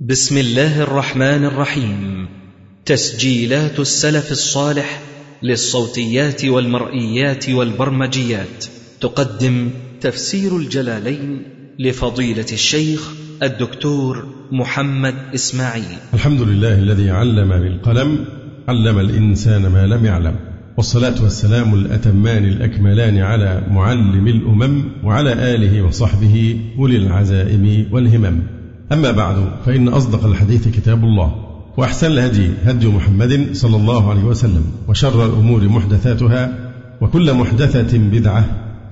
بسم الله الرحمن الرحيم. تسجيلات السلف الصالح للصوتيات والمرئيات والبرمجيات. تقدم تفسير الجلالين لفضيلة الشيخ الدكتور محمد إسماعيل. الحمد لله الذي علم بالقلم علم الإنسان ما لم يعلم. والصلاة والسلام الأتمان الأكملان على معلم الأمم وعلى آله وصحبه اولي العزائم والهمم. أما بعد فإن أصدق الحديث كتاب الله وأحسن الهدي هدي محمد صلى الله عليه وسلم وشر الأمور محدثاتها وكل محدثة بدعة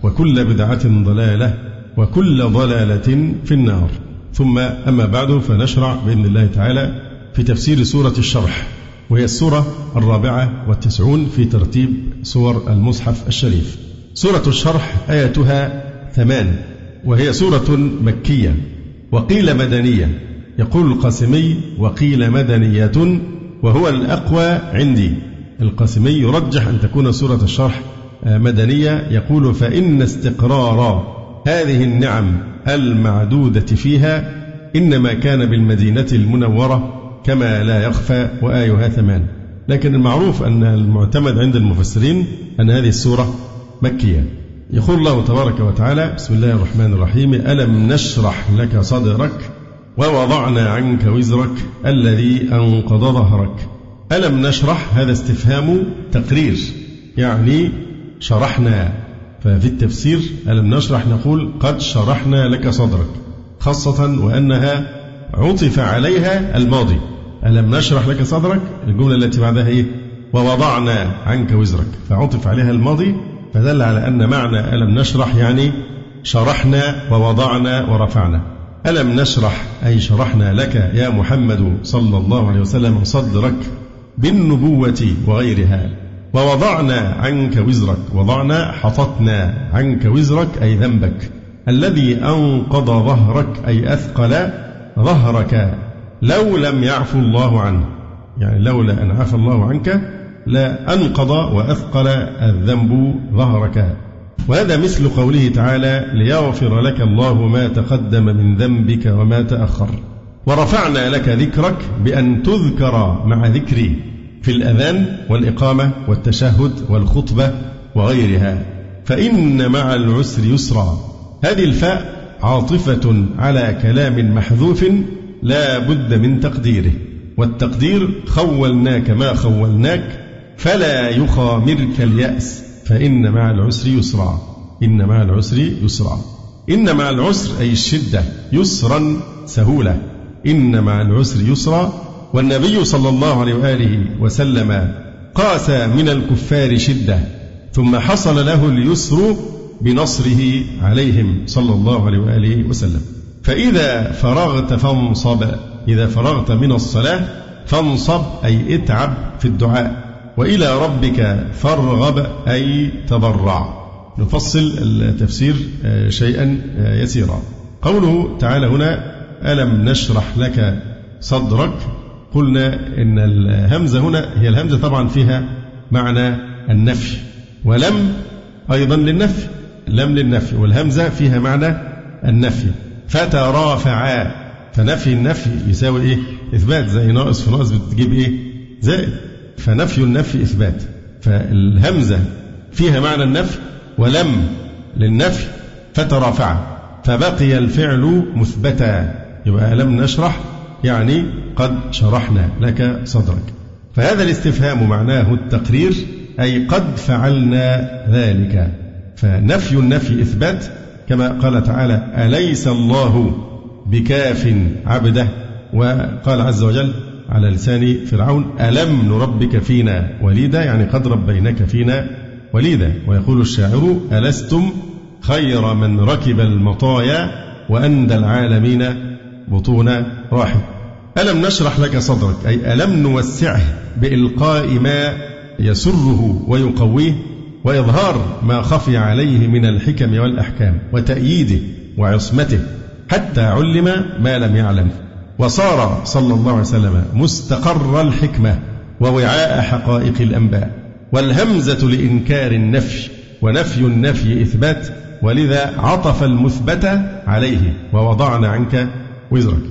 وكل بدعة ضلالة وكل ضلالة في النار. ثم أما بعد فنشرع بإذن الله تعالى في تفسير سورة الشرح وهي السورة الرابعة والتسعون في ترتيب سور المصحف الشريف. سورة الشرح آياتها ثمان وهي سورة مكية. وقيل مدنية. يقول القاسمي وقيل مدنية وهو الأقوى عندي. القاسمي يرجح أن تكون سورة الشرح آه، مدنية. يقول فإن استقرار هذه النعم المعدودة فيها إنما كان بالمدينة المنورة كما لا يخفى وآيها ثمان. لكن المعروف أن المعتمد عند المفسرين أن هذه السورة مكية. يقول الله تبارك وتعالى بسم الله الرحمن الرحيم. ألم نشرح لك صدرك ووضعنا عنك وزرك الذي أنقض ظهرك؟ ألم نشرح؟ هذا استفهام تقرير. يعني شرحنا. ففي التفسير ألم نشرح؟ نقول قد شرحنا لك صدرك. خاصة وأنها عطف عليها الماضي. ألم نشرح لك صدرك؟ الجملة التي بعدها إيه؟ ووضعنا عنك وزرك. فعطف عليها الماضي فدل على أن معنى ألم نشرح يعني شرحنا ووضعنا ورفعنا. ألم نشرح أي شرحنا لك يا محمد صلى الله عليه وسلم صدرك بالنبوة وغيرها. ووضعنا عنك وزرك. وضعنا حطتنا عنك وزرك أي ذنبك. الذي أنقض ظهرك أي أثقل ظهرك لو لم يعفو الله عنه. يعني لولا أن عفى الله عنك لا أنقض وأثقل الذنب ظهرك. وهذا مثل قوله تعالى ليغفر لك الله ما تقدم من ذنبك وما تأخر. ورفعنا لك ذكرك بأن تذكر مع ذكري في الأذان والإقامة والتشهد والخطبة وغيرها. فإن مع العسر يسرا. هذه الفاء عاطفة على كلام محذوف لا بد من تقديره. والتقدير خولناك ما خولناك فلا يخامرك اليأس فإن مع العسر يسرا إن مع العسر يسرا. إن مع العسر أي الشدة يسرا سهولة. إن مع العسر يسرا والنبي صلى الله عليه وآله وسلم قاس من الكفار شدة ثم حصل له اليسر بنصره عليهم صلى الله عليه وآله وسلم. فإذا فرغت فانصب إذا فرغت من الصلاة فانصب أي اتعب في الدعاء. وإلى ربك فارغب أي تضرع نفصل التفسير آه، شيئا آه، يسيرا. قوله تعالى هنا ألم نشرح لك صدرك؟ قلنا إن الهمزة هنا هي الهمزة طبعا فيها معنى النفي. ولم أيضا للنفي لم للنفي. والهمزة فيها معنى النفي. فترافعا فنفي النفي يساوي إيه؟ إثبات. زي ناقص في ناقص بتجيب إيه؟ زائد. فنفي النفي إثبات. فالهمزة فيها معنى النفي ولم للنفي فترافع. فبقي الفعل مثبتا. يبقى لم نشرح يعني قد شرحنا لك صدرك. فهذا الاستفهام معناه التقرير أي قد فعلنا ذلك. فنفي النفي إثبات كما قال تعالى أليس الله بكاف عبده؟ وقال عز وجل على لسان فرعون ألم نربك فينا وليدا؟ يعني قد ربيناك فينا وليدا. ويقول الشاعر ألستم خير من ركب المطايا وأندى العالمين بطون راحب ألم نشرح لك صدرك؟ أي ألم نوسعه بإلقاء ما يسره ويقويه وإظهار ما خفي عليه من الحكم والأحكام وتأييده وعصمته حتى علم ما لم يعلم. وصار صلى الله عليه وسلم مستقر الحكمة ووعاء حقائق الأنباء والهمزة لإنكار النفي ونفي النفي إثبات ولذا عطف المثبت عليه ووضعنا عنك وزرك.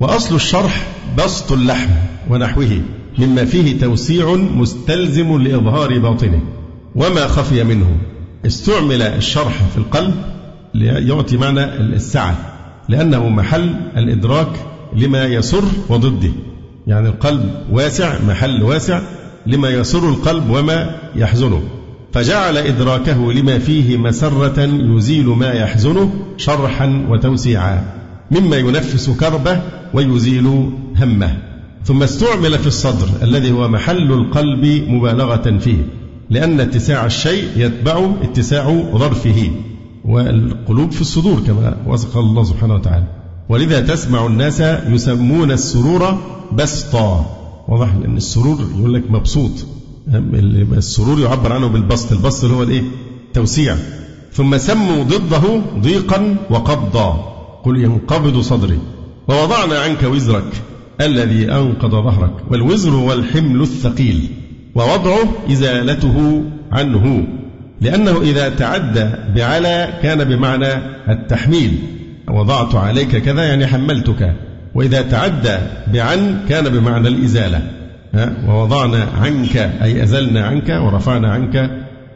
وأصل الشرح بسط اللحم ونحوه مما فيه توسيع مستلزم لإظهار باطنه. وما خفي منه استعمل الشرح في القلب ليعطي معنى السعة لأنه محل الإدراك لما يسر وضده. يعني القلب واسع محل واسع لما يسر القلب وما يحزنه. فجعل إدراكه لما فيه مسرة يزيل ما يحزنه شرحا وتوسيعا مما ينفس كربه ويزيل همه. ثم استعمل في الصدر الذي هو محل القلب مبالغة فيه لأن اتساع الشيء يتبع اتساع ظرفه. والقلوب في الصدور كما وصف الله سبحانه وتعالى. ولذا تسمع الناس يسمون السرور بسطا. واضح؟ لأن السرور يقول لك مبسوط. السرور يعبر عنه بالبسط. البسط اللي هو الإيه؟ توسيع. ثم سموا ضده ضيقا وقبضا. قل ينقبض صدري. ووضعنا عنك وزرك الذي أنقض ظهرك. والوزر هو الحمل الثقيل. ووضعه إزالته عنه. لأنه إذا تعدى بعلى كان بمعنى التحميل. وضعت عليك كذا يعني حملتك. وإذا تعدى بعن كان بمعنى الإزالة. ووضعنا عنك أي أزلنا عنك ورفعنا عنك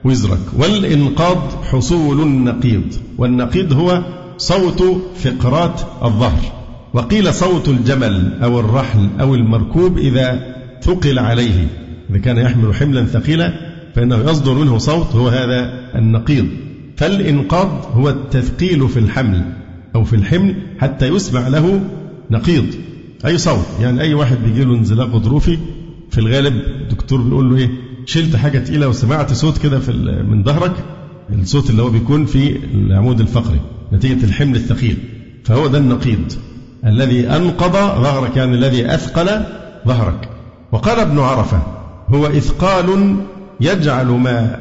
وزرك. والإنقاض حصول النقيض. والنقيض هو صوت فقرات الظهر. وقيل صوت الجمل أو الرحل أو المركوب إذا ثقل عليه. إذا كان يحمل حملا ثقيلا فإنه يصدر منه صوت هو هذا النقيض. فالإنقاض هو التثقيل في الحمل. أو في الحمل حتى يسمع له نقيض. أي صوت. يعني أي واحد بيجي له انزلاق غضروفي في الغالب الدكتور بيقول له إيه شلت حاجة تقيلة وسمعت صوت كده في من ظهرك الصوت اللي هو بيكون في العمود الفقري نتيجة الحمل الثقيل. فهو ده النقيض. الذي أنقض ظهرك يعني الذي أثقل ظهرك. وقال ابن عرفة هو إثقال يجعل ما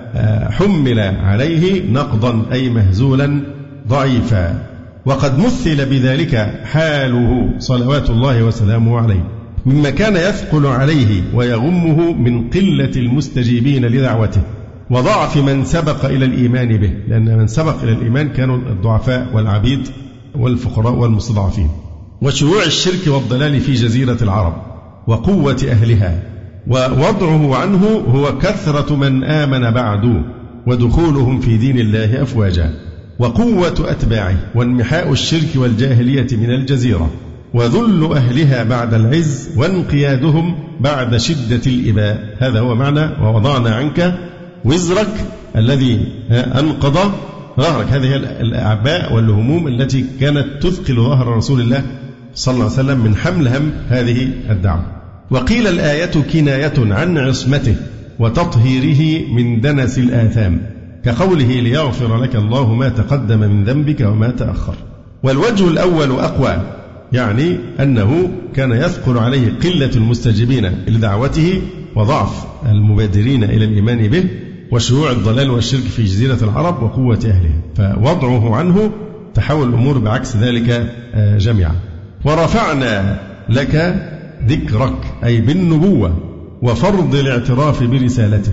حمل عليه نقضا أي مهزولا ضعيفا. وقد مثل بذلك حاله صلوات الله وسلامه عليه. مما كان يثقل عليه ويغمه من قلة المستجيبين لدعوته وضعف من سبق إلى الإيمان به لأن من سبق إلى الإيمان كانوا الضعفاء والعبيد والفقراء والمستضعفين. وشيوع الشرك والضلال في جزيرة العرب وقوة أهلها ووضعه عنه هو كثرة من آمن بعد ودخولهم في دين الله أفواجا. وقوة أتباعه وانمحاء الشرك والجاهلية من الجزيرة وذل أهلها بعد العز وانقيادهم بعد شدة الإباء. هذا هو معنى ووضعنا عنك وزرك الذي أنقض ظهرك. هذه الأعباء والهموم التي كانت تثقل ظهر رسول الله صلى الله عليه وسلم من حمل هم هذه الدعوة. وقيل الآية كناية عن عصمته وتطهيره من دنس الآثام. كقوله ليغفر لك الله ما تقدم من ذنبك وما تأخر. والوجه الأول أقوى يعني أنه كان يثقل عليه قلة المستجيبين لدعوته وضعف المبادرين إلى الإيمان به وشيوع الضلال والشرك في جزيرة العرب وقوة أهلها. فوضعه عنه تحول الأمور بعكس ذلك آه، جميعا. ورفعنا لك ذكرك أي بالنبوة وفرض الاعتراف برسالته.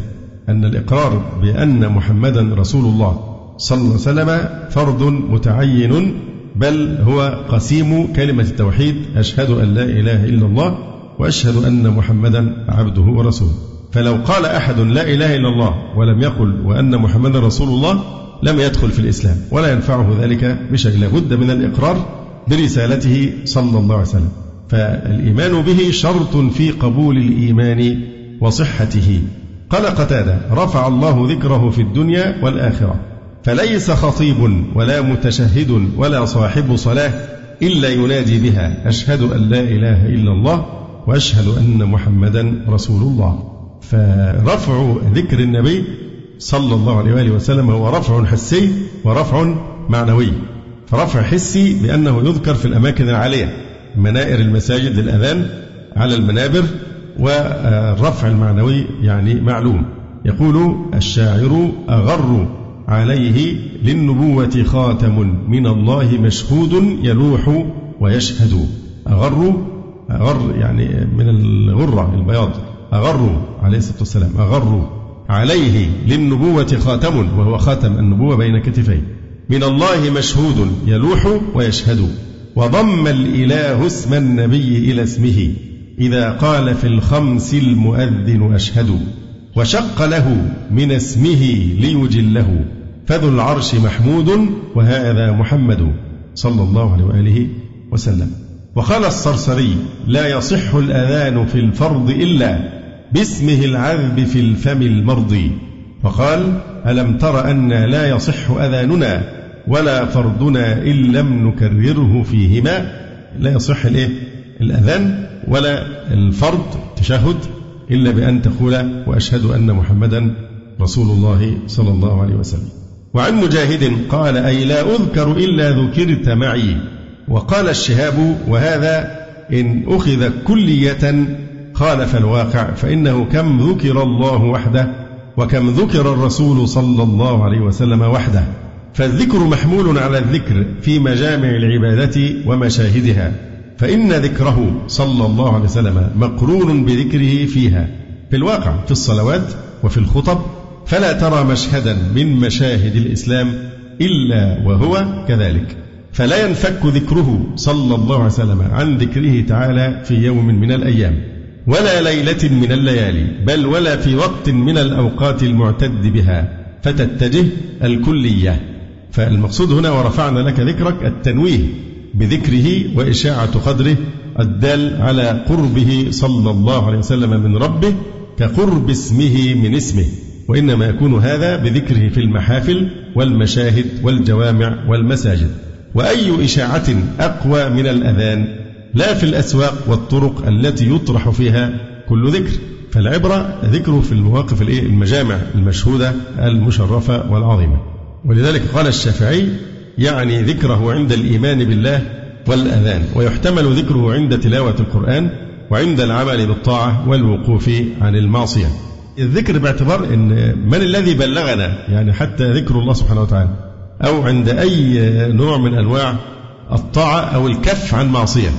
أن الإقرار بأن محمدا رسول الله صلى الله عليه وسلم فرض متعين بل هو قسيم كلمة التوحيد أشهد أن لا إله إلا الله وأشهد أن محمدا عبده ورسوله. فلو قال أحد لا إله إلا الله ولم يقل وأن محمدا رسول الله لم يدخل في الإسلام ولا ينفعه ذلك بشيء. لابد من الإقرار برسالته صلى الله عليه وسلم. فالإيمان به شرط في قبول الإيمان وصحته. قال قتادة رفع الله ذكره في الدنيا والآخرة. فليس خطيب ولا متشهد ولا صاحب صلاة إلا ينادي بها أشهد أن لا إله إلا الله وأشهد أن محمدا رسول الله. فرفع ذكر النبي صلى الله عليه وآله وسلم هو رفع حسي ورفع معنوي. فرفع حسي بأنه يذكر في الأماكن العالية منائر المساجد للأذان على المنابر والرفع المعنوي يعني معلوم. يقول الشاعر أغر عليه للنبوة خاتم من الله مشهود يلوح ويشهد. أغر أغر يعني من الغرة البياض. أغر عليه الصلاة والسلام. أغر عليه للنبوة خاتم وهو خاتم النبوة بين كتفيه. من الله مشهود يلوح ويشهد. وضم الإله اسم النبي إلى اسمه. إذا قال في الخمس المؤذن أشهد وشق له من اسمه ليجله فذو العرش محمود وهذا محمد صلى الله عليه وآله وسلم. وقال الصرصري لا يصح الأذان في الفرض إلا باسمه العذب في الفم المرضي فقال ألم تر أن لا يصح أذاننا ولا فرضنا إن لم نكرره فيهما؟ لا يصح الإيه؟ الأذان ولا الفرض تشهد إلا بأن تقول وأشهد أن محمدا رسول الله صلى الله عليه وسلم. وعن مجاهد قال أي لا أذكر إلا ذكرت معي. وقال الشهاب وهذا إن أخذ كلية خالف الواقع فإنه كم ذكر الله وحده وكم ذكر الرسول صلى الله عليه وسلم وحده. فالذكر محمول على الذكر في مجامع العبادة ومشاهدها. فإن ذكره صلى الله عليه وسلم مقرون بذكره فيها في الواقع في الصلوات وفي الخطب فلا ترى مشهدا من مشاهد الإسلام إلا وهو كذلك. فلا ينفك ذكره صلى الله عليه وسلم عن ذكره تعالى في يوم من الأيام ولا ليلة من الليالي بل ولا في وقت من الأوقات المعتد بها فتتجه الكلية. فالمقصود هنا ورفعنا لك ذكرك التنويه بذكره وإشاعة قدره الدال على قربه صلى الله عليه وسلم من ربه كقرب اسمه من اسمه. وإنما يكون هذا بذكره في المحافل والمشاهد والجوامع والمساجد. وأي إشاعة أقوى من الأذان لا في الأسواق والطرق التي يطرح فيها كل ذكر. فالعبرة ذكره في المواقف المجامع المشهودة المشرفة والعظيمة. ولذلك قال الشافعي يعني ذكره عند الإيمان بالله والأذان ويحتمل ذكره عند تلاوة القرآن وعند العمل بالطاعة والوقوف عن المعصية. الذكر باعتبار أن من الذي بلغنا يعني حتى ذكر الله سبحانه وتعالى أو عند أي نوع من أنواع الطاعة أو الكف عن معصية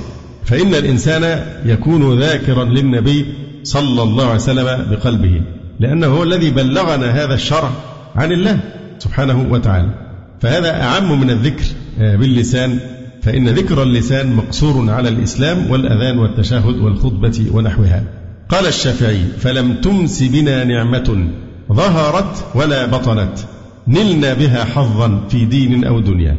فإن الإنسان يكون ذاكرا للنبي صلى الله عليه وسلم بقلبه لأنه هو الذي بلغنا هذا الشرع عن الله سبحانه وتعالى. فهذا أعم من الذكر باللسان. فإن ذكر اللسان مقصور على الإسلام والأذان والتشهد والخطبة ونحوها. قال الشافعي فلم تمس بنا نعمة ظهرت ولا بطنت نلنا بها حظا في دين أو دنيا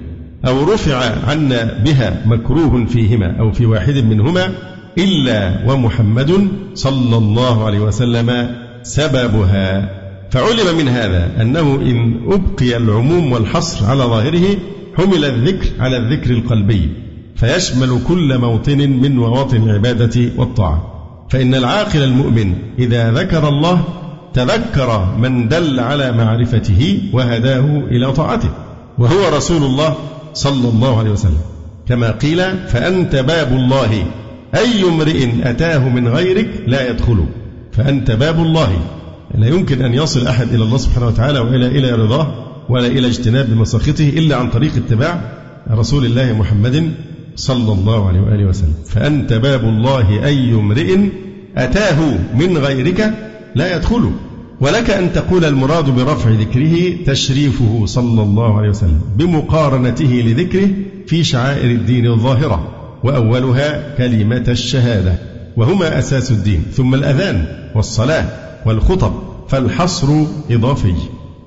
أو رفع عنا بها مكروه فيهما أو في واحد منهما إلا ومحمد صلى الله عليه وسلم سببها. فعلم من هذا أنه إن أبقي العموم والحصر على ظاهره حمل الذكر على الذكر القلبي فيشمل كل موطن من مواطن العبادة والطاعة. فإن العاقل المؤمن إذا ذكر الله تذكر من دل على معرفته وهداه إلى طاعته وهو رسول الله صلى الله عليه وسلم. كما قيل فأنت باب الله أي امرئ أتاه من غيرك لا يدخله فأنت باب الله لا يمكن أن يصل أحد إلى الله سبحانه وتعالى وإلى إلى رضاه ولا إلى اجتناب مساخطه إلا عن طريق اتباع رسول الله محمد صلى الله عليه وآله وسلم. فأنت باب الله أي امرئ أتاه من غيرك لا يدخله ولك أن تقول المراد برفع ذكره تشريفه صلى الله عليه وسلم بمقارنته لذكره في شعائر الدين الظاهرة وأولها كلمة الشهادة وهما أساس الدين ثم الأذان والصلاة. والخطب فالحصر إضافي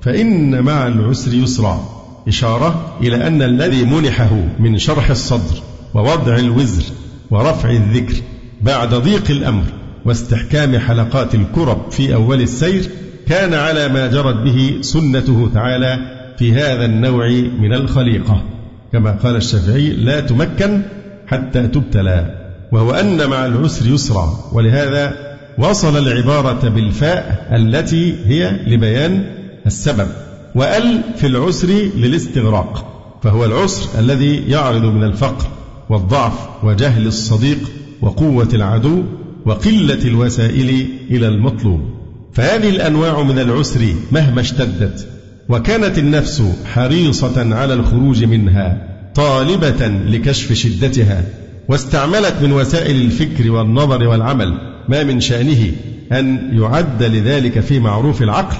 فإن مع العسر يسرا. إشارة إلى أن الذي منحه من شرح الصدر ووضع الوزر ورفع الذكر بعد ضيق الأمر واستحكام حلقات الكرب في أول السير كان على ما جرت به سنته تعالى في هذا النوع من الخليقة. كما قال الشافعي لا تمكن حتى تبتلى. وهو أن مع العسر يسرا ولهذا وصل العبارة بالفاء التي هي لبيان السبب وأل في العسر للاستغراق فهو العسر الذي يعرض من الفقر والضعف وجهل الصديق وقوة العدو وقلة الوسائل إلى المطلوب. فهذه الأنواع من العسر مهما اشتدت وكانت النفس حريصة على الخروج منها طالبة لكشف شدتها واستعملت من وسائل الفكر والنظر والعمل ما من شأنه أن يعد لذلك في معروف العقل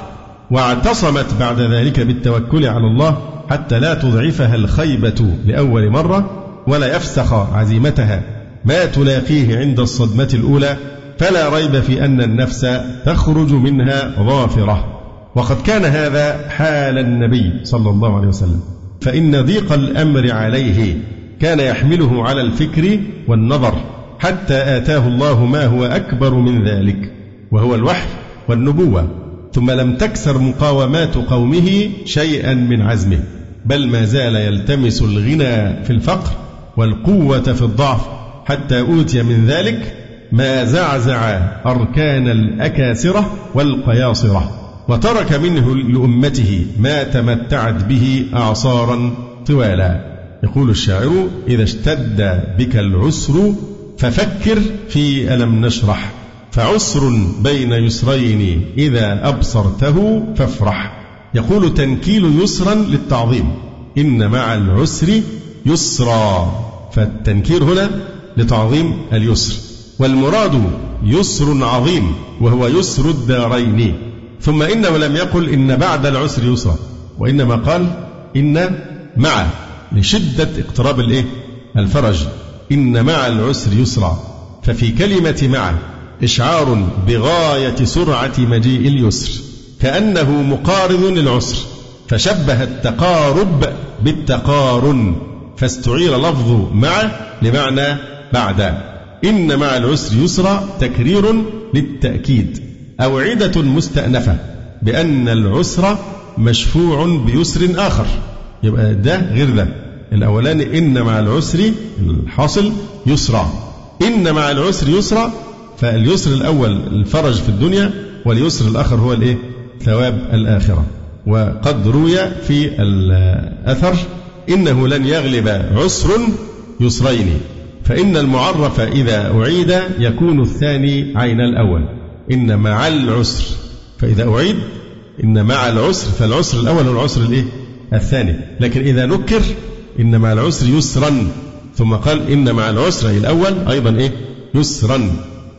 واعتصمت بعد ذلك بالتوكل على الله حتى لا تضعفها الخيبة لأول مرة ولا يفسخ عزيمتها. ما تلاقيه عند الصدمة الأولى فلا ريب في أن النفس تخرج منها ظافرة وقد كان هذا حال النبي صلى الله عليه وسلم. فإن ضيق الأمر عليه كان يحمله على الفكر والنظر. حتى آتاه الله ما هو أكبر من ذلك وهو الوحي والنبوة. ثم لم تكسر مقاومات قومه شيئا من عزمه بل ما زال يلتمس الغنى في الفقر والقوة في الضعف. حتى أوتي من ذلك ما زعزع أركان الأكاسرة والقياصرة وترك منه لأمته ما تمتعت به أعصارا طوالا. يقول الشاعر إذا اشتد بك العسر ففكر في ألم نشرح فعسر بين يسرين إذا أبصرته فافرح. يقول تنكيل يسرا للتعظيم إن مع العسر يسرا. فالتنكير هنا لتعظيم اليسر والمراد يسر عظيم وهو يسر الدارين. ثم إنه لم يقل إن بعد العسر يسرا وإنما قال إن مع لشدة اقتراب الإيه؟ الفرج. إن مع العسر يسرا. ففي كلمة مع إشعار بغاية سرعة مجيء اليسر. كأنه مقارض للعسر. فشبه التقارب بالتقارن. فاستعير لفظ مع لمعنى بعد. إن مع العسر يسرا تكرير للتأكيد. أوعدة مستأنفة بأن العسر مشفوع بيسر آخر. يبقى ده غير ده. الأولاني إن مع العسر الحاصل يسرا إن مع العسر يسرا فاليسر الأول الفرج في الدنيا واليسر الآخر هو الإيه؟ ثواب الآخرة وقد روي في الأثر إنه لن يغلب عسر يسرين فإن المعرف إذا أعيد يكون الثاني عين الأول إن مع العسر فإذا أعيد إن مع العسر فالعسر الأول هو العسر الإيه؟ الثاني لكن إذا نكر إن مع العسر يسرا. ثم قال إن مع العسر الأول أيضا إيه؟ يسرا.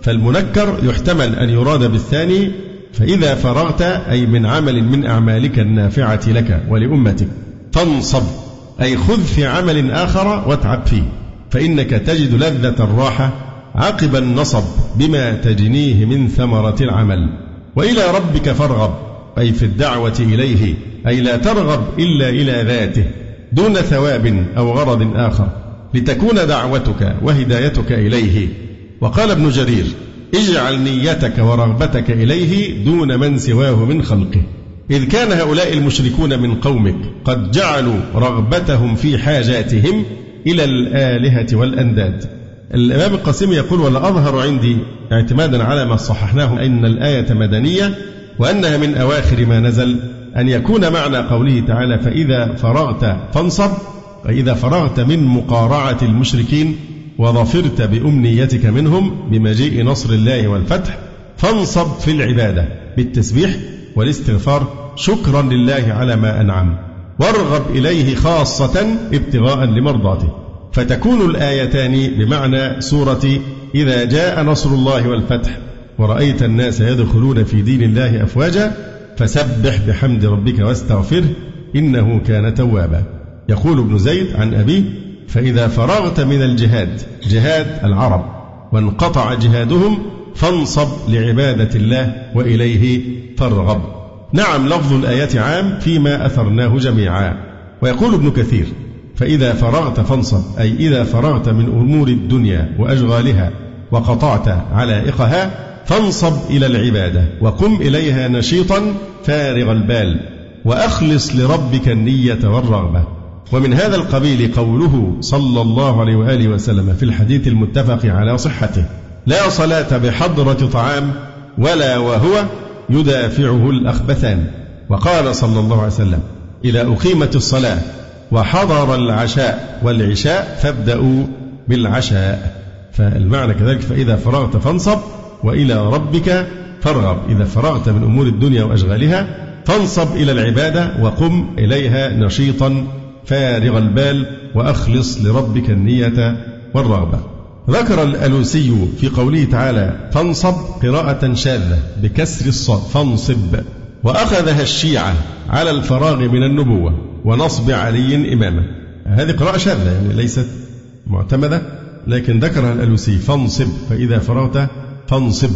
فالمنكر يحتمل أن يراد بالثاني فإذا فرغت أي من عمل من أعمالك النافعة لك ولأمتك. فانصب أي خذ في عمل آخر واتعب فيه. فإنك تجد لذة الراحة عقب النصب بما تجنيه من ثمرة العمل. وإلى ربك فارغب أي في الدعوة إليه أي لا ترغب إلا إلى ذاته. دون ثواب أو غرض آخر لتكون دعوتك وهدايتك إليه. وقال ابن جرير اجعل نيتك ورغبتك إليه دون من سواه من خلقه. إذ كان هؤلاء المشركون من قومك قد جعلوا رغبتهم في حاجاتهم إلى الآلهة والأنداد. الإمام القاسم يقول ولا أظهر عندي اعتمادا على ما صححناه أن الآية مدنية وأنها من أواخر ما نزل أن يكون معنى قوله تعالى فإذا فرغت فانصب فإذا فرغت من مقارعة المشركين وظفرت بأمنيتك منهم بمجيء نصر الله والفتح فانصب في العبادة بالتسبيح والاستغفار شكرا لله على ما أنعم. وارغب إليه خاصة ابتغاء لمرضاته. فتكون الآيتان بمعنى سورة إذا جاء نصر الله والفتح ورأيت الناس يدخلون في دين الله أفواجا فسبح بحمد ربك واستغفره إنه كان توابا. يقول ابن زيد عن أبيه فإذا فرغت من الجهاد جهاد العرب وانقطع جهادهم فانصب لعبادة الله وإليه فارغب. نعم لفظ الآيات عام فيما أثرناه جميعا. ويقول ابن كثير فإذا فرغت فانصب أي إذا فرغت من أمور الدنيا وأشغالها وقطعت علائقها فانصب إلى العبادة وقم إليها نشيطا فارغ البال وأخلص لربك النية والرغبة. ومن هذا القبيل قوله صلى الله عليه وآله وسلم في الحديث المتفق على صحته لا صلاة بحضرة طعام ولا وهو يدافعه الأخبثان. وقال صلى الله عليه وسلم إذا أقيمت الصلاة وحضر العشاء والعشاء فابدأوا بالعشاء. فالمعنى كذلك فإذا فرغت فانصب وإلى ربك فارغب. إذا فرغت من أمور الدنيا وأشغالها فانصب إلى العبادة وقم إليها نشيطا. فارغ البال وأخلص لربك النية والرغبة. ذكر الألوسي في قوله تعالى فانصب قراءة شاذة بكسر الصاد فانصب. وأخذها الشيعة على الفراغ من النبوة ونصب علي إمامه. هذه قراءة شاذة يعني ليست معتمدة. لكن ذكرها الألوسي فانصب. فإذا فرغت فانصب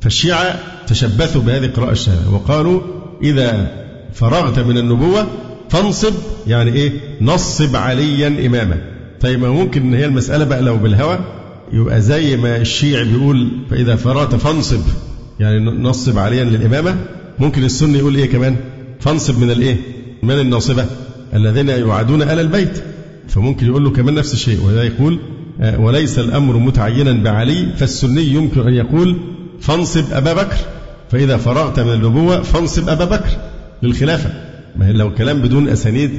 فالشيعة تشبثوا بهذه القراءة الشاذة وقالوا إذا فرغت من النبوة فانصب يعني إيه؟ نصب عليا إماما. طيب ممكن إن هي المسألة بقى لو بالهوى يبقى زي ما الشيعي بيقول فإذا فرغت فانصب يعني نصب عليا للإمامة؟ ممكن السني يقول إيه كمان؟ فانصب من الإيه؟ من الناصبة الذين يعادون آل البيت. فممكن يقول له كمان نفس الشيء وهذا يقول وليس الأمر متعينا بعلي فالسني يمكن أن يقول فانصب أبا بكر فإذا فرغت من النبوة فانصب أبا بكر للخلافة. ما هي لو كلام بدون أسانيد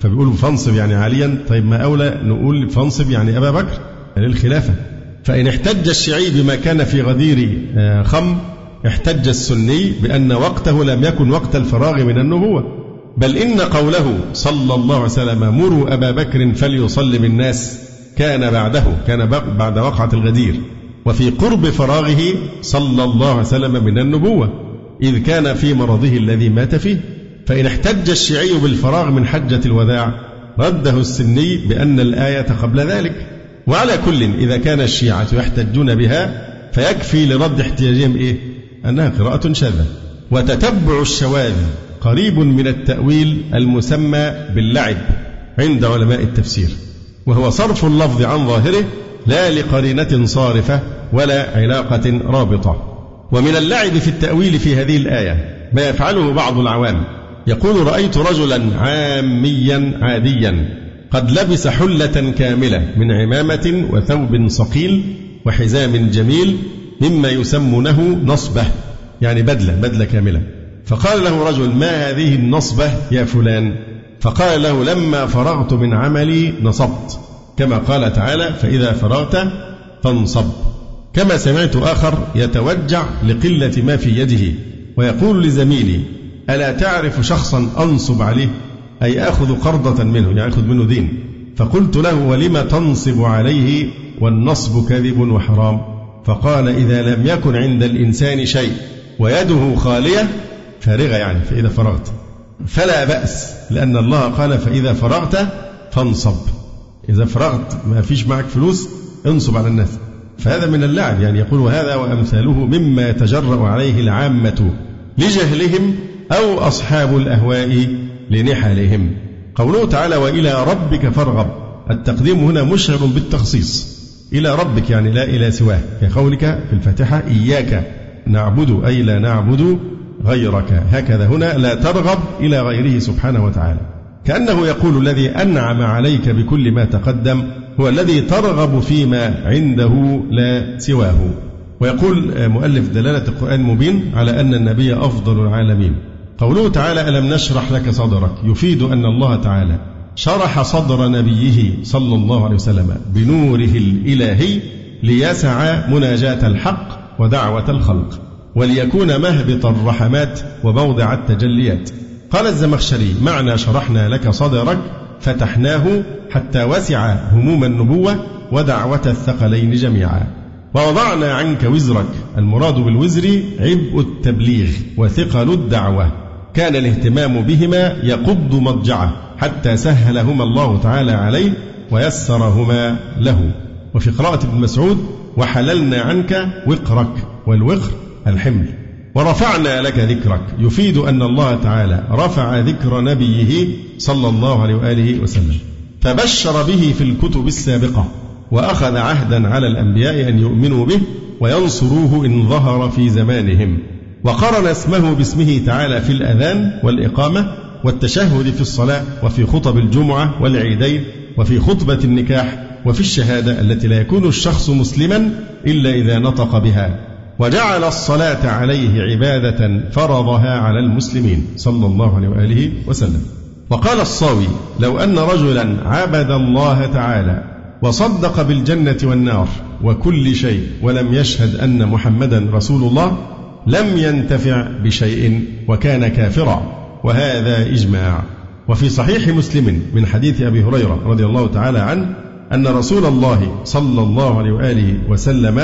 فبيقولوا فانصب يعني عليا طيب ما أولى نقول فانصب يعني أبا بكر للخلافة. فإن احتج الشيعي بما كان في غدير آه، خم احتج السني بأن وقته لم يكن وقت الفراغ من النبوة. بل إن قوله صلى الله عليه وسلم مروا أبا بكر فليصلي بالناس كان بعده كان بعد وقعة الغدير. وفي قرب فراغه صلى الله عليه وسلم من النبوة. إذ كان في مرضه الذي مات فيه. فإن احتج الشيعي بالفراغ من حجة الوداع رده السني بأن الآية قبل ذلك. وعلى كل إذا كان الشيعة يحتجون بها فيكفي لرد احتياجهم إيه؟ أنها قراءة شاذة. وتتبع الشواذ قريب من التأويل المسمى باللعب عند علماء التفسير. وهو صرف اللفظ عن ظاهره لا لقرينة صارفة ولا علاقة رابطة. ومن اللعب في التأويل في هذه الآية ما يفعله بعض العوام. يقول رأيت رجلا عاميا عاديا قد لبس حلة كاملة من عمامة وثوب صقيل وحزام جميل مما يسمونه نصبة. يعني بدلة بدلة كاملة. فقال له رجل ما هذه النصبة يا فلان؟ فقال له لما فرغت من عملي نصبت. كما قال تعالى فإذا فرغت فانصب. كما سمعت آخر يتوجع لقلة ما في يده ويقول لزميلي ألا تعرف شخصا أنصب عليه؟ أي آخذ قرضة منه يعني أخذ منه دين. فقلت له ولم تنصب عليه والنصب كذب وحرام؟ فقال إذا لم يكن عند الإنسان شيء ويده خالية فارغة يعني فإذا فرغت. فلا بأس لأن الله قال فإذا فرغت فانصب. إذا فرغت ما فيش معك فلوس انصب على الناس. فهذا من اللعب يعني يقول هذا وأمثاله مما يتجرأ عليه العامة لجهلهم أو أصحاب الأهواء لنحلهم. قوله تعالى وإلى ربك فارغب. التقديم هنا مشعر بالتخصيص. إلى ربك يعني لا إلى سواه. كقولك في الفاتحة إياك نعبد أي لا نعبد غيرك. هكذا هنا لا ترغب إلى غيره سبحانه وتعالى. كأنه يقول الذي أنعم عليك بكل ما تقدم هو الذي ترغب فيما عنده لا سواه. ويقول مؤلف دلالة القرآن المبين على أن النبي أفضل العالمين. قوله تعالى ألم نشرح لك صدرك؟ يفيد أن الله تعالى شرح صدر نبيه صلى الله عليه وسلم بنوره الإلهي ليسع مناجاة الحق ودعوة الخلق. وليكون مهبط الرحمات وموضع التجليات. قال الزمخشري معنى شرحنا لك صدرك فتحناه حتى وسع هموم النبوة ودعوة الثقلين جميعا. ووضعنا عنك وزرك المراد بالوزر عبء التبليغ وثقل الدعوة. كان الاهتمام بهما يقض مضجعه حتى سهلهما الله تعالى عليه ويسرهما له. وفي قراءة ابن مسعود وحللنا عنك وقرك والوقر الحمل. ورفعنا لك ذكرك. يفيد أن الله تعالى رفع ذكر نبيه صلى الله عليه وآله وسلم. فبشر به في الكتب السابقة وأخذ عهدا على الأنبياء أن يؤمنوا به وينصروه إن ظهر في زمانهم. وقرن اسمه باسمه تعالى في الأذان والإقامة والتشهد في الصلاة وفي خطب الجمعة والعيدين وفي خطبة النكاح وفي الشهادة التي لا يكون الشخص مسلما إلا إذا نطق بها. وجعل الصلاة عليه عبادة فرضها على المسلمين صلى الله عليه وآله وسلم. وقال الصاوي لو أن رجلا عبد الله تعالى وصدق بالجنة والنار وكل شيء ولم يشهد أن محمدا رسول الله لم ينتفع بشيء وكان كافرا. وهذا إجماع. وفي صحيح مسلم من حديث أبي هريرة رضي الله تعالى عنه أن رسول الله صلى الله عليه وآله وسلم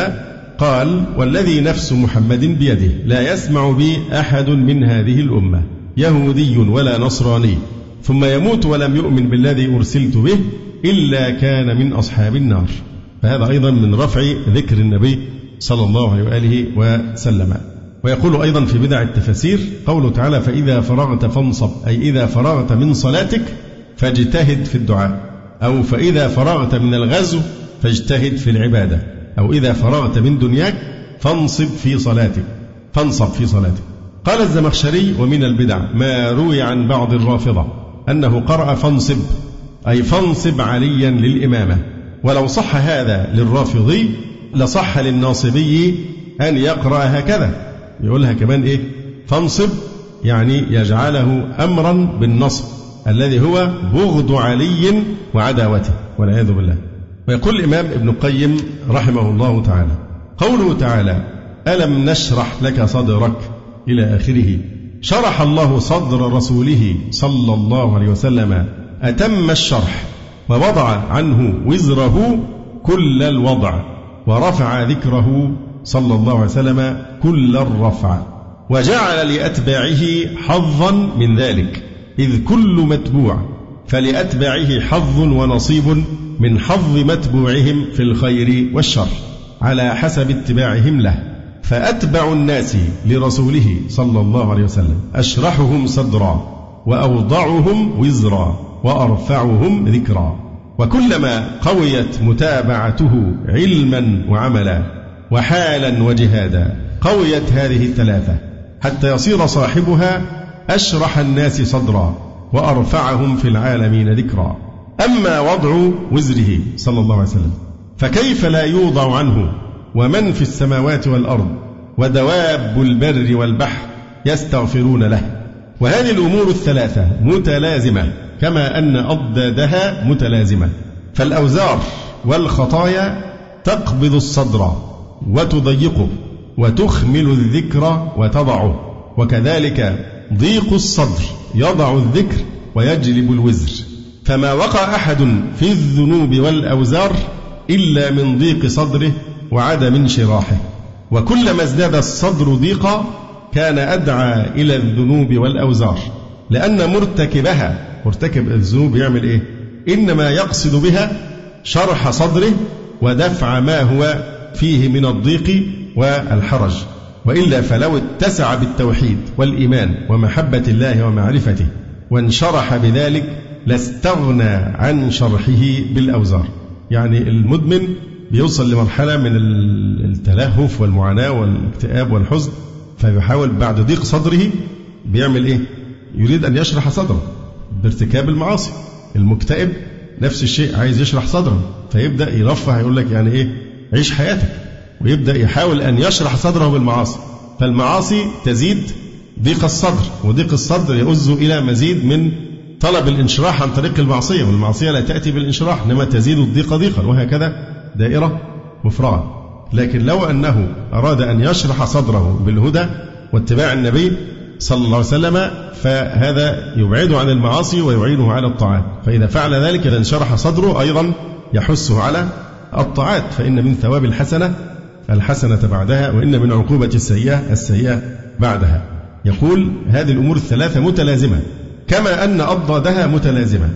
قال والذي نفس محمد بيده لا يسمع بي أحد من هذه الأمة يهودي ولا نصراني ثم يموت ولم يؤمن بالذي أرسلت به إلا كان من أصحاب النار. فهذا أيضا من رفع ذكر النبي صلى الله عليه وآله وسلم. ويقول أيضا في بدع التفاسير قوله تعالى فإذا فرغت فانصب أي إذا فرغت من صلاتك فاجتهد في الدعاء أو فإذا فرغت من الغزو فاجتهد في العبادة. أو إذا فرغت من دنياك فانصب في صلاتك. فانصب في صلاتك. قال الزمخشري ومن البدع ما روي عن بعض الرافضة أنه قرأ فانصب أي فانصب عليا للإمامة. ولو صح هذا للرافضي لصح للناصبي أن يقرأ هكذا. يقولها كمان إيه؟ فانصب يعني يجعله أمرا بالنصب الذي هو بغض علي وعداوته والعياذ بالله. ويقول الإمام ابن القيم رحمه الله تعالى قوله تعالى ألم نشرح لك صدرك إلى آخره؟ شرح الله صدر رسوله صلى الله عليه وسلم أتم الشرح ووضع عنه وزره كل الوضع ورفع ذكره صلى الله عليه وسلم كل الرفع وجعل لأتباعه حظا من ذلك إذ كل متبوع فلأتباعه حظ ونصيب من حظ متبوعهم في الخير والشر على حسب اتباعهم له. فأتبع الناس لرسوله صلى الله عليه وسلم أشرحهم صدرا وأوضعهم وزرا وأرفعهم ذكرا. وكلما قويت متابعته علما وعملا وحالا وجهادا قويت هذه الثلاثة حتى يصير صاحبها أشرح الناس صدرا. وأرفعهم في العالمين ذكرا. أما وضع وزره صلى الله عليه وسلم فكيف لا يوضع عنه؟ ومن في السماوات والأرض ودواب البر والبحر يستغفرون له؟ وهذه الأمور الثلاثة متلازمة كما أن أضدادها متلازمة. فالأوزار والخطايا تقبض الصدر وتضيقه وتخمل الذكر وتضعه وكذلك ضيق الصدر. يضع الذكر ويجلب الوزر. فما وقع أحد في الذنوب والأوزار إلا من ضيق صدره وعدم انشراحه. وكلما ازداد الصدر ضيقا كان أدعى إلى الذنوب والأوزار. لأن مرتكبها مرتكب الذنوب يعمل إيه؟ إنما يقصد بها شرح صدره ودفع ما هو فيه من الضيق والحرج. وإلا فلو اتسع بالتوحيد والإيمان ومحبة الله ومعرفته وانشرح بذلك لاستغنى عن شرحه بالأوزار يعني المدمن بيوصل لمرحلة من التلهف والمعاناة والاكتئاب والحزن فيحاول بعد ضيق صدره بيعمل إيه؟ يريد أن يشرح صدره بارتكاب المعاصي المكتئب نفس الشيء عايز يشرح صدره فيبدأ يرفع يقول لك يعني إيه؟ عيش حياتك ويبدأ يحاول أن يشرح صدره بالمعاصي. فالمعاصي تزيد ضيق الصدر وضيق الصدر يؤز إلى مزيد من طلب الانشراح عن طريق المعصية والمعصية لا تأتي بالانشراح إنما تزيد الضيق ضيقا وهكذا دائرة مفرغة لكن لو أنه أراد أن يشرح صدره بالهدى واتباع النبي صلى الله عليه وسلم فهذا يبعده عن المعاصي ويعينه على الطاعات. فإذا فعل ذلك إذا انشرح صدره أيضا يحثه على الطاعات. فإن من ثواب الحسنة الحسنة بعدها وإن من عقوبة السيئة السيئة بعدها. يقول هذه الأمور الثلاثة متلازمة كما أن أضدادها متلازمة.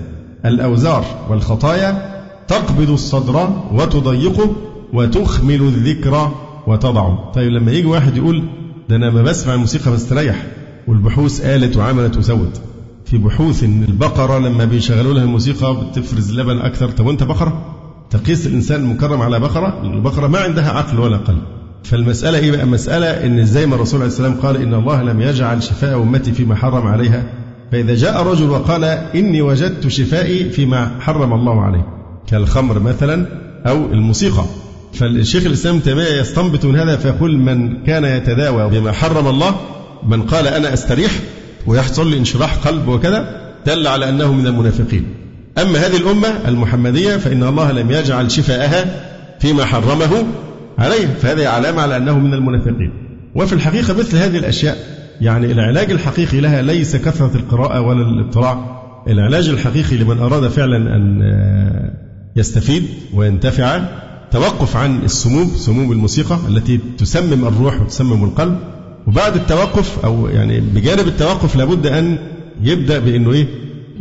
الأوزار والخطايا تقبض الصدر وتضيقه وتخمل الذكر وتضعه طيب لما يجي واحد يقول ده أنا ما بسمع الموسيقى بستريح والبحوث قالت وعملت وسوت في بحوث إن البقرة لما بيشغلوا لها الموسيقى بتفرز لبن أكثر. طب وأنت بقرة؟ تقيس الإنسان المكرم على بقرة؟ البقرة ما عندها عقل ولا قلب. فالمسألة إيه بقى؟ مسألة إن زي ما الرسول عليه السلام قال إن الله لم يجعل شفاء أمتي فيما حرم عليها. فإذا جاء رجل وقال إني وجدت شفائي فيما حرم الله عليه. كالخمر مثلا أو الموسيقى. فالشيخ الإسلام تيمية يستنبط من هذا فيقول من كان يتداوى بما حرم الله من قال أنا أستريح ويحصل لي انشراح قلب وكذا دل على أنه من المنافقين. أما هذه الأمة المحمدية فإن الله لم يجعل شفاءها فيما حرمه عليه فهذه علامة على أنه من المنافقين. وفي الحقيقة مثل هذه الأشياء يعني العلاج الحقيقي لها ليس كثرة القراءة ولا الاطلاع. العلاج الحقيقي لمن أراد فعلا أن يستفيد وينتفع توقف عن السموم سموم الموسيقى التي تسمم الروح وتسمم القلب. وبعد التوقف أو يعني بجانب التوقف لابد أن يبدأ بأنه إيه؟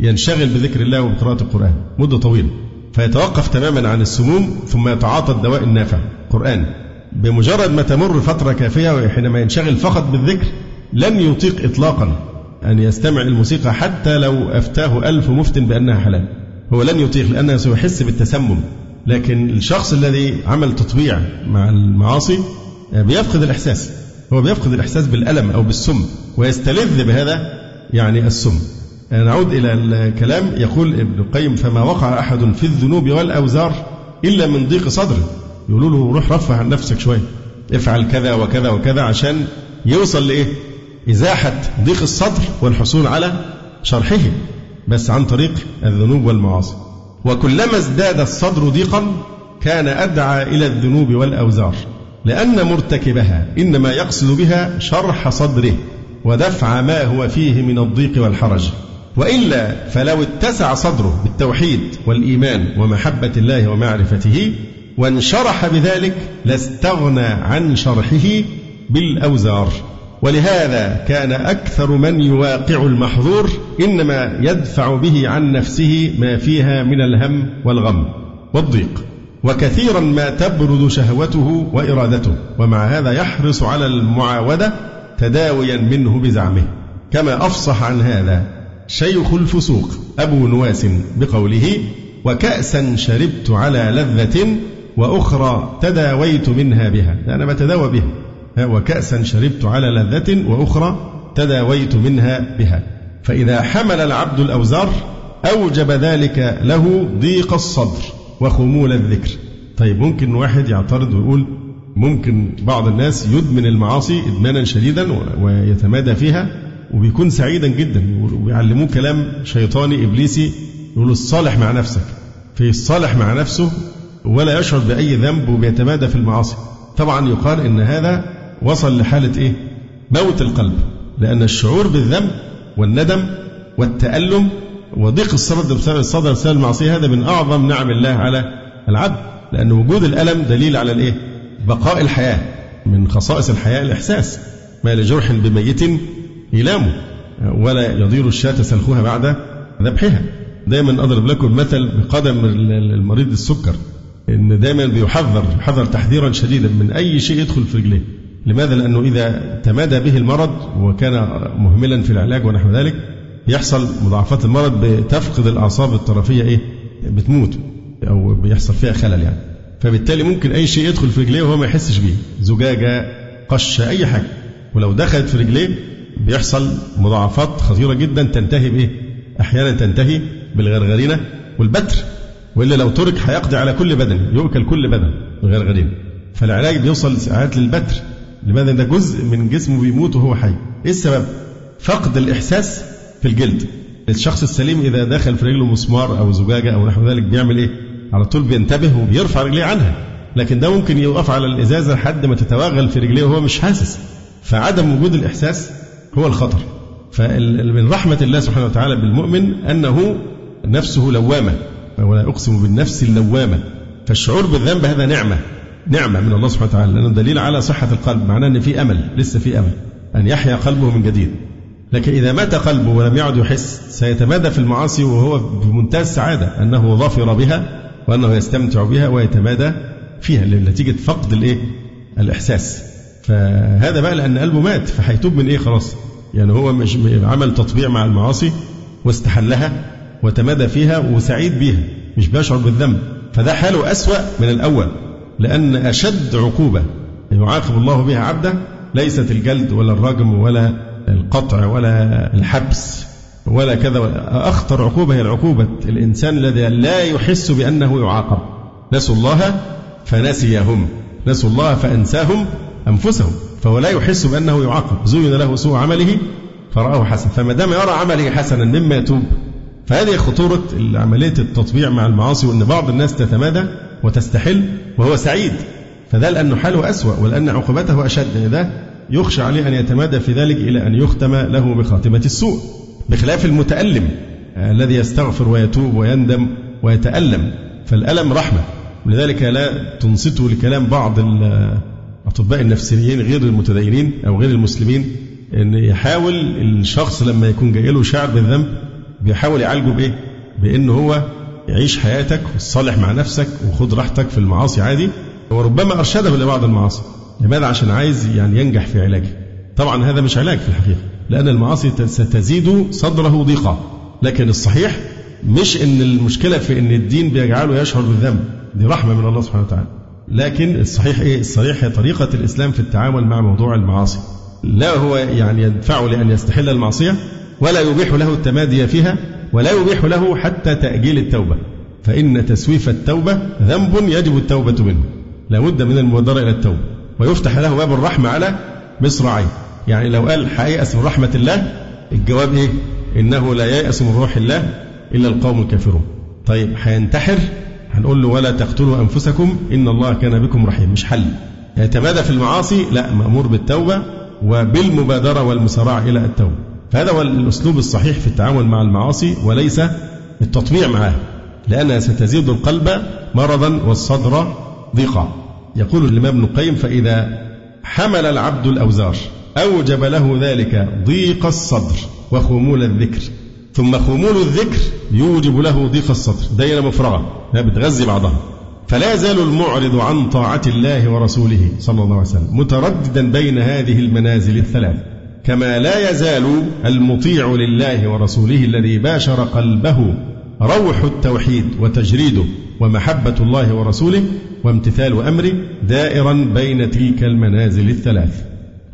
ينشغل بذكر الله وبقراءة القرآن مدة طويلة فيتوقف تماما عن السموم ثم يتعاطى الدواء النافع. قرآن بمجرد ما تمر فترة كافية وحينما ينشغل فقط بالذكر لن يطيق إطلاقا أن يستمع الموسيقى حتى لو أفتاه ألف مفت بأنها حلال. هو لن يطيق لأنه سيحس بالتسمم. لكن الشخص الذي عمل تطبيع مع المعاصي بيفقد الإحساس. هو بيفقد الإحساس بالألم أو بالسم ويستلذ بهذا يعني السم. نعود إلى الكلام. يقول ابن القيم فما وقع أحد في الذنوب والأوزار إلا من ضيق صدره يقولوا له روح رفع عن نفسك شوية افعل كذا وكذا وكذا عشان يوصل لإيه؟ إزاحة ضيق الصدر والحصول على شرحه بس عن طريق الذنوب والمعاصي. وكلما ازداد الصدر ضيقا كان أدعى إلى الذنوب والأوزار لأن مرتكبها إنما يقصد بها شرح صدره ودفع ما هو فيه من الضيق والحرج. وإلا فلو اتسع صدره بالتوحيد والإيمان ومحبة الله ومعرفته وانشرح بذلك لاستغنى عن شرحه بالأوزار. ولهذا كان أكثر من يواقع المحظور إنما يدفع به عن نفسه ما فيها من الهم والغم والضيق. وكثيرا ما تبرد شهوته وإرادته ومع هذا يحرص على المعاودة تداويا منه بزعمه. كما أفصح عن هذا شيخ الفسوق أبو نواس بقوله وكأسا شربت على لذة وأخرى تداويت منها بها. أنا بتداوى بها. وكأسا شربت على لذة وأخرى تداويت منها بها. فإذا حمل العبد الأوزار أوجب ذلك له ضيق الصدر وخمول الذكر. طيب ممكن واحد يعترض ويقول ممكن بعض الناس يدمن المعاصي إدمانا شديدا ويتمادى فيها؟ وبيكون سعيدا جدا ويعلموه كلام شيطاني إبليسي يقول الصالح مع نفسك. في الصالح مع نفسه ولا يشعر بأي ذنب وبيتمادى في المعاصي. طبعا يقال إن هذا وصل لحالة إيه؟ موت القلب. لأن الشعور بالذنب والندم والتألم وضيق الصدر الصدر بسبب المعصية هذا من أعظم نعم الله على العبد. لأن وجود الألم دليل على الإيه؟ بقاء الحياة من خصائص الحياة الإحساس. ما لجرح بميت إيلامه ولا يضير الشاة سلخها بعد ذبحها. دايما أضرب لكم مثل بقدم المريض السكر إن دايما بيحذر يحذر تحذيرا شديدا من أي شيء يدخل في رجليه. لماذا؟ لأنه إذا تمادى به المرض وكان مهملا في العلاج ونحو ذلك يحصل مضاعفات المرض بتفقد الأعصاب الطرفية إيه؟ بتموت أو بيحصل فيها خلل يعني. فبالتالي ممكن أي شيء يدخل في رجليه وهو ما يحسش بيه زجاجة قشة أي حاجة. ولو دخلت في رجليه بيحصل مضاعفات خطيرة جدا تنتهي بإيه؟ أحيانا تنتهي بالغرغرينة والبتر وإلا لو ترك هيقضي على كل بدن يؤكل كل بدن الغرغرين فالعلاج بيوصل ساعات للبتر. لماذا؟ ده جزء من جسمه بيموت وهو حي. إيه السبب؟ فقد الإحساس في الجلد. الشخص السليم إذا دخل في رجله مسمار أو زجاجة أو نحو ذلك بيعمل إيه؟ على طول بينتبه وبيرفع رجليه عنها. لكن ده ممكن يوقف على الإزازة لحد ما تتوغل في رجليه وهو مش حاسس. فعدم وجود الإحساس هو الخطر. فمن رحمة الله سبحانه وتعالى بالمؤمن أنه نفسه لوامة. ولا أقسم بالنفس اللوامة. فالشعور بالذنب هذا نعمة. نعمة من الله سبحانه وتعالى. لأنه دليل على صحة القلب. معناه أن في أمل. لسه في أمل. أن يحيا قلبه من جديد. لكن إذا مات قلبه ولم يعد يحس سيتمادى في المعاصي وهو بمنتهى السعادة. أنه ظفر بها وأنه يستمتع بها ويتمادى فيها. نتيجة فقد الإيه؟ الإحساس. فهذا بقى لأن قلبه مات. فهيتوب من إيه؟ خلاص. يعني هو مش عمل تطبيع مع المعاصي واستحلها وتمادى فيها وسعيد بيها مش بيشعر بالذنب. فده حاله أسوأ من الأول لأن أشد عقوبة يعاقب الله بها عبده ليست الجلد ولا الرجم ولا القطع ولا الحبس ولا كذا. أخطر عقوبة هي العقوبة الإنسان الذي لا يحس بأنه يعاقب. نسوا الله فنسيهم نسوا الله فأنساهم أنفسهم. فهو لا يحس بأنه يعاقب. زين له سوء عمله فرآه حسن. فما دام يرى عمله حسنا مما يتوب. فهذه خطورة عملية التطبيع مع المعاصي وأن بعض الناس تتمادى وتستحل وهو سعيد. فده لأنه حاله أسوأ ولأن عقوبته أشد. ده يخشى عليه أن يتمادى في ذلك إلى أن يختم له بخاتمة السوء بخلاف المتألم الذي يستغفر ويتوب ويندم ويتألم. فالألم رحمة. ولذلك لا تنصتوا لكلام بعض الأطباء النفسيين غير المتدينين أو غير المسلمين أن يحاول الشخص لما يكون جاي له شعر بالذنب بيحاول يعالجه بإيه؟ بأن هو عيش حياتك وصالح مع نفسك وخد راحتك في المعاصي عادي. وربما أرشده لبعض المعاصي. لماذا؟ عشان عايز يعني ينجح في علاجه. طبعا هذا مش علاج في الحقيقة لأن المعاصي ستزيد صدره ضيقا. لكن الصحيح مش إن المشكلة في إن الدين بيجعله يشعر بالذنب. دي رحمة من الله سبحانه وتعالى. لكن الصحيح إيه؟ الصحيح هي طريقة الإسلام في التعامل مع موضوع المعاصي. لا هو يعني يدفعه لأن يستحل المعصية ولا يبيح له التمادي فيها ولا يبيح له حتى تأجيل التوبة. فإن تسويف التوبة ذنب يجب التوبة منه. لابد من المبادره إلى التوبة. ويفتح له باب الرحمة على مصراعيه يعني لو قال هيأس من رحمة الله الجواب إيه؟ إنه لا ييأس من روح الله إلا القوم الكافرون. طيب هينتحر هنقول له ولا تقتلوا أنفسكم إن الله كان بكم رحيم. مش حل. يتمادى في المعاصي لا مأمور بالتوبة وبالمبادرة والمسارعة إلى التوبة. فهذا هو الأسلوب الصحيح في التعامل مع المعاصي وليس التطبيع معها لأنها ستزيد القلب مرضا والصدر ضيقا. يقول الإمام ابن القيم فإذا حمل العبد الأوزار أوجب له ذلك ضيق الصدر وخمول الذكر. ثم خمول الذكر يوجب له ضيق الصدر. دايرة مفرغة بتغذي بعضها. فلا يزال المعرض عن طاعة الله ورسوله صلى الله عليه وسلم مترددا بين هذه المنازل الثلاث. كما لا يزال المطيع لله ورسوله الذي باشر قلبه روح التوحيد وتجريده ومحبة الله ورسوله وامتثال أمره دائرا بين تلك المنازل الثلاث.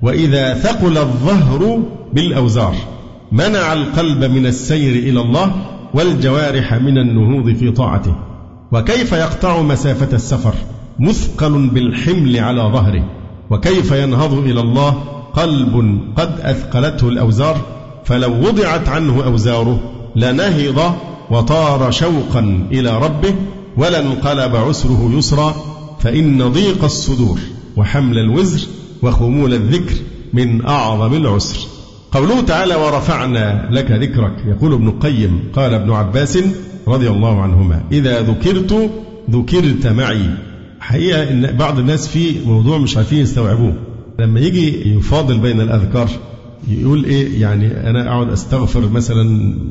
وإذا ثقل الظهر بالأوزار منع القلب من السير إلى الله والجوارح من النهوض في طاعته. وكيف يقطع مسافة السفر مثقل بالحمل على ظهره؟ وكيف ينهض إلى الله قلب قد أثقلته الأوزار؟ فلو وضعت عنه أوزاره لنهض وطار شوقا إلى ربه ولانقلب عسره يسرا. فإن ضيق الصدور وحمل الوزر وخمول الذكر من أعظم العسر. قوله تعالى ورفعنا لك ذكرك. يقول ابن القيم قال ابن عباس رضي الله عنهما إذا ذكرت ذكرت معي. حقيقة إن بعض الناس في موضوع مش عارفين يستوعبوه. لما يجي يفاضل بين الأذكار يقول إيه يعني أنا أقعد أستغفر مثلا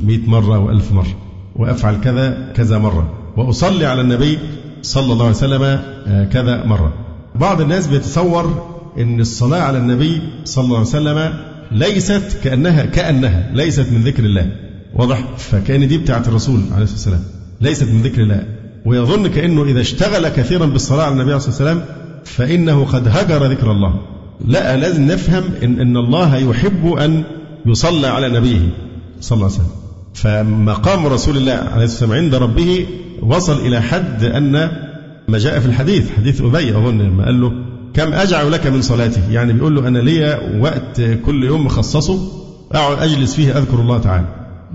مئة مرة وألف مرة وأفعل كذا كذا مرة وأصلي على النبي صلى الله عليه وسلم آه، كذا مرة. بعض الناس بيتصور أن الصلاة على النبي صلى الله عليه وسلم ليست كأنها كأنها ليست من ذكر الله. واضح؟ فكأن دي بتاعت الرسول عليه الصلاة والسلام. ليست من ذكر الله. ويظن كأنه إذا اشتغل كثيرا بالصلاة على النبي عليه الصلاة والسلام فإنه قد هجر ذكر الله. لا لازم نفهم إن, إن الله يحب أن يصلى على نبيه صلى الله عليه وسلم. فمقام رسول الله عليه الصلاة والسلام عند ربه وصل إلى حد أن ما جاء في الحديث حديث أبي أظن لما قال له كم أجعل لك من صلاتي يعني بيقول له أنا ليا وقت كل يوم مخصصه أقعد أجلس فيه أذكر الله تعالى.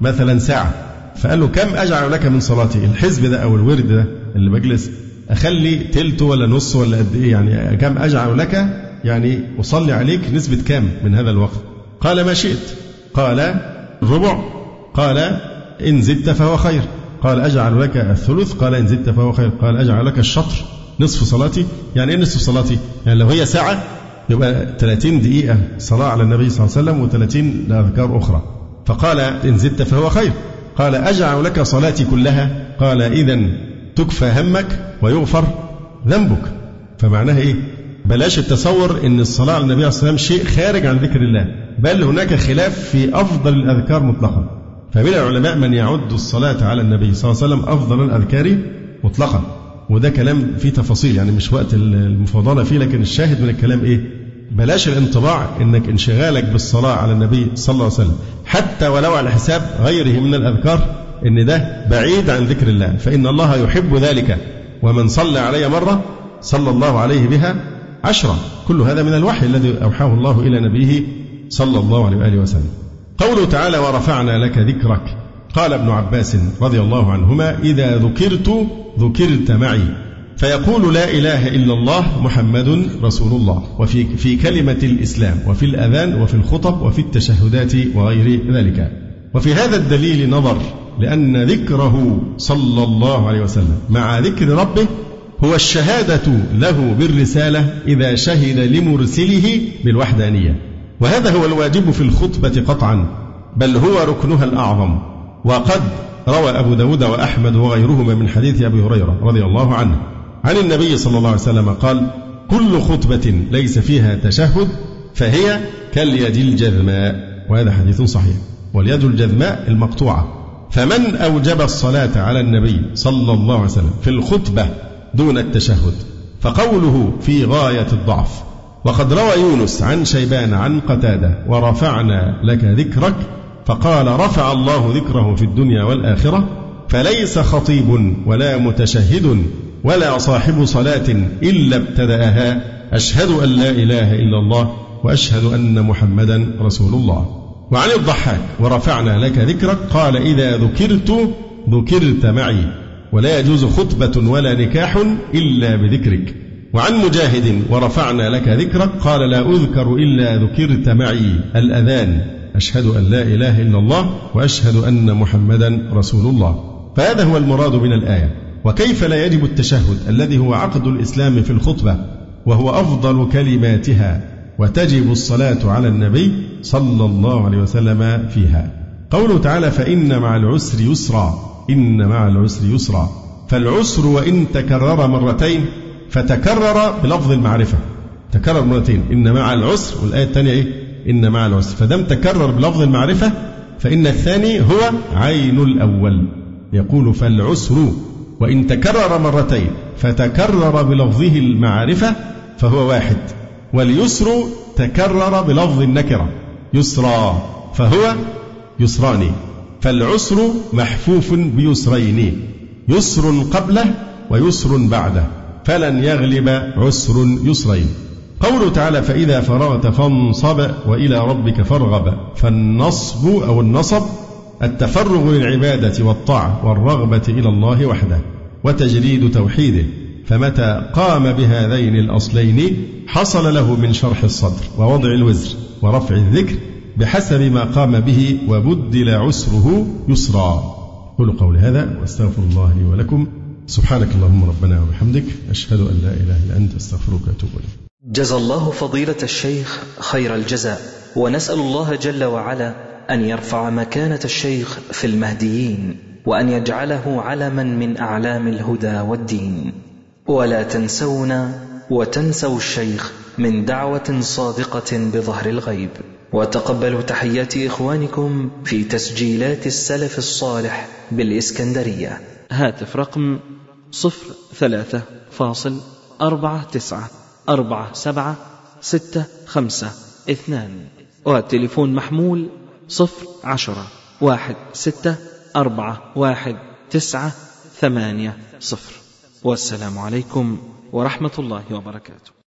مثلا ساعة. فقال له كم أجعل لك من صلاتي الحزب ده أو الورد ده اللي بجلس أخلي تلته ولا نص ولا قد إيه؟ يعني كم أجعل لك؟ يعني أصلي عليك نسبة كام من هذا الوقت؟ قال ما شئت. قال الربع قال إن زدت فهو خير. قال أجعل لك الثلث. قال إن زدت فهو خير. قال أجعل لك الشطر. نصف صلاتي. يعني إيه نصف صلاتي؟ يعني لو هي ساعة يبقى 30 دقيقة صلاة على النبي صلى الله عليه وسلم و30 لأذكار أخرى. فقال إن زدت فهو خير. قال أجعل لك صلاتي كلها؟ قال إذا تكفى همك ويغفر ذنبك. فمعناها إيه؟ بلاش التصور أن الصلاة على النبي صلى الله عليه وسلم شيء خارج عن ذكر الله. بل هناك خلاف في أفضل الأذكار مطلقا. فمن العلماء من يعد الصلاة على النبي صلى الله عليه وسلم أفضل الأذكار مطلقا. وده كلام فيه تفاصيل يعني مش وقت المفاضلة فيه لكن الشاهد من الكلام إيه؟ بلاش الانطباع إنك انشغالك بالصلاة على النبي صلى الله عليه وسلم حتى ولو على حساب غيره من الأذكار إن ده بعيد عن ذكر الله فإن الله يحب ذلك ومن صلى علي مرة صلى الله عليه بها عشرة. كل هذا من الوحي الذي أوحاه الله إلى نبيه صلى الله عليه وآله وسلم. قوله تعالى ورفعنا لك ذكرك قال ابن عباس رضي الله عنهما إذا ذكرت ذكرت معي. فيقول لا إله إلا الله محمد رسول الله وفي في كلمة الإسلام وفي الأذان وفي الخطب وفي التشهدات وغير ذلك. وفي هذا الدليل نظر لأن ذكره صلى الله عليه وسلم مع ذكر ربه هو الشهادة له بالرسالة إذا شهد لمرسله بالوحدانية. وهذا هو الواجب في الخطبة قطعا بل هو ركنها الأعظم. وقد روى أبو داود وأحمد وغيرهما من حديث أبي هريرة رضي الله عنه. عن النبي صلى الله عليه وسلم قال كل خطبة ليس فيها تشهد فهي كاليد الجذماء. وهذا حديث صحيح. واليد الجذماء المقطوعة. فمن أوجب الصلاة على النبي صلى الله عليه وسلم في الخطبة دون التشهد فقوله في غاية الضعف وقد روى يونس عن شيبان عن قتادة ورفعنا لك ذكرك فقال رفع الله ذكره في الدنيا والآخرة فليس خطيب ولا متشهد ولا صاحب صلاة إلا ابتدأها. أشهد أن لا إله إلا الله وأشهد أن محمدا رسول الله. وعن الضحاك ورفعنا لك ذكرك قال إذا ذكرت ذكرت معي. ولا يجوز خطبة ولا نكاح إلا بذكرك. وعن مجاهد ورفعنا لك ذكرك قال لا أذكر إلا ذكرت معي الأذان. أشهد أن لا إله إلا الله وأشهد أن محمدا رسول الله. فهذا هو المراد من الآية. وكيف لا يجب التشهد الذي هو عقد الإسلام في الخطبة وهو أفضل كلماتها وتجب الصلاة على النبي صلى الله عليه وسلم فيها؟ قوله تعالى فإن مع العسر يسرا إن مع العسر يسرا. فالعسر وإن تكرر مرتين فتكرر بلفظ المعرفة. تكرر مرتين. إن مع العسر والآية الثانية إيه؟ إن مع العسر. فدام تكرر بلفظ المعرفة فإن الثاني هو عين الأول. يقول فالعسر وإن تكرر مرتين فتكرر بلفظه المعرفة فهو واحد. واليسر تكرر بلفظ النكرة يسرى فهو يسران فالعسر محفوف بيسرين يسر قبله ويسر بعده. فلن يغلب عسر يسرين. قوله تعالى فإذا فرغت فانصب وإلى ربك فارغب. فالنصب أو النصب التفرغ للعبادة والطاعة والرغبة إلى الله وحده وتجريد توحيده. فمتى قام بهذين الأصلين حصل له من شرح الصدر ووضع الوزر ورفع الذكر بحسب ما قام به وبدل عسره يسرا. قولوا قولي هذا وأستغفر الله لي ولكم. سبحانك اللهم ربنا وبحمدك. أشهد أن لا إله إلا أنت. أستغفرك وأتوب إليك. جزى الله فضيلة الشيخ خير الجزاء ونسأل الله جل وعلا أن يرفع مكانة الشيخ في المهديين وأن يجعله علما من أعلام الهدى والدين. ولا تنسونا وتنسوا الشيخ من دعوة صادقة بظهر الغيب. وتقبلوا تحيات إخوانكم في تسجيلات السلف الصالح بالإسكندرية. هاتف رقم صفر ثلاثة فاصل أربعة تسعة. أربعة سبعة ستة خمسة اثنان. والتليفون محمول صفر عشرة واحد ستة أربعة واحد تسعة ثمانية صفر. والسلام عليكم ورحمة الله وبركاته.